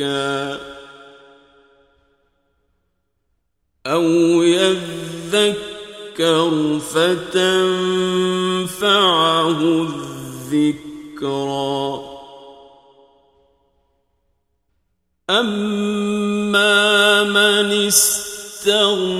يزكى أو يذكر فتنفعه الذكرى أما من استغنى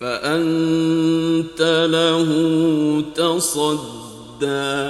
فأنت له تصدى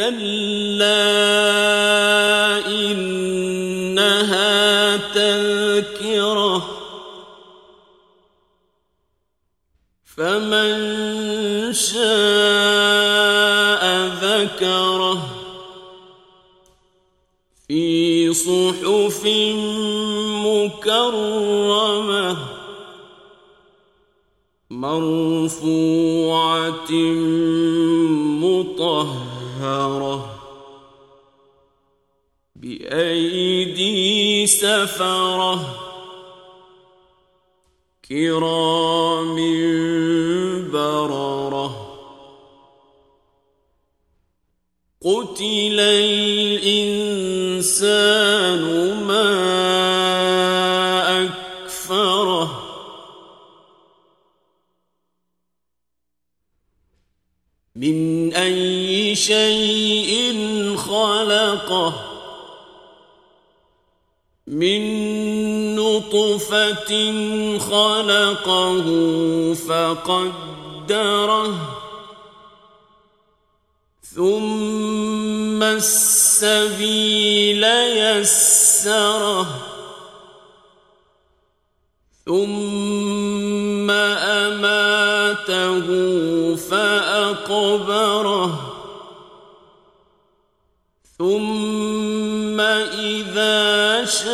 كلا إنها تذكره فمن شاء ذكره في صحف مكرمه مرفوعه مطهره بأيدي سفره كرام بررة قتل الإنسان ما أكفره من أي شيء خلقه من نطفة خلقه فقدره ثم السبيل يسره ثم أماته فأقبره ثم إذا شاء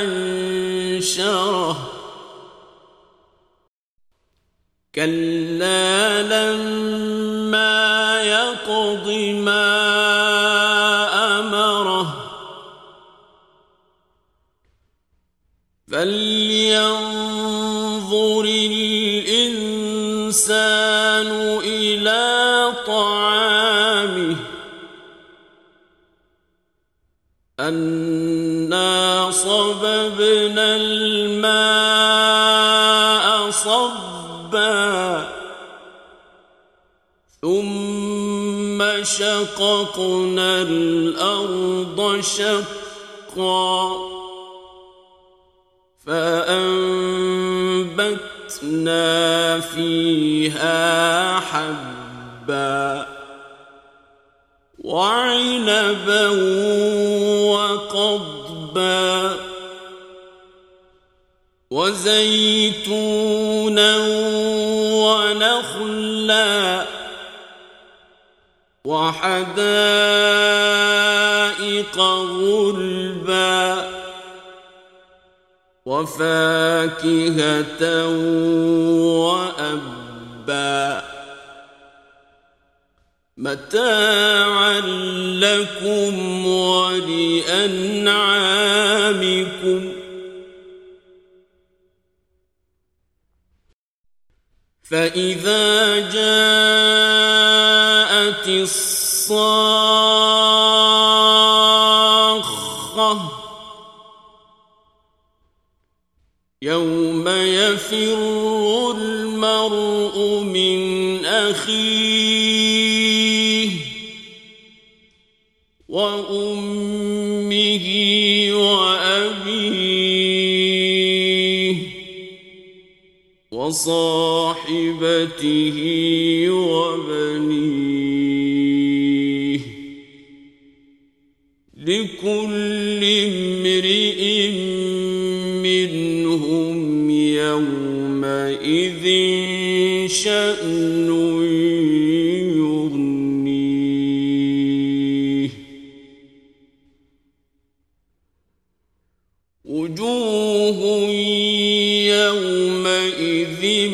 أنشره. كلا لما يقض ما أمره. فلينظر الإنسان أنا صببنا الماء صبا ثم شققنا الأرض شقا فأنبتنا فيها حبا وعنبا وقضبا وزيتونا ونخلا وحدائق غلبا وفاكهة وأبا متاعا لكم ولأنعامكم. فإذا جاءت الصاخة يوم يفر المرء من أخيه وأمه وأبيه وصاحبته وبنيه لكل امرئ منهم يومئذ شأن وجوه يومئذ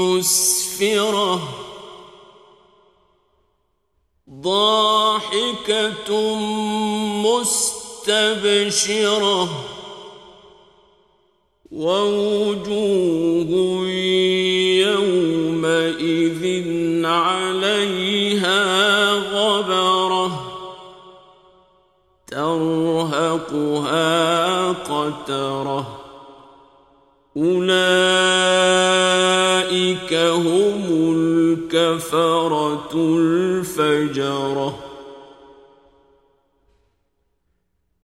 مسفرة. ضاحكة مستبشرة. ووجوه قترة أولئك هم الكفرة الفجرة.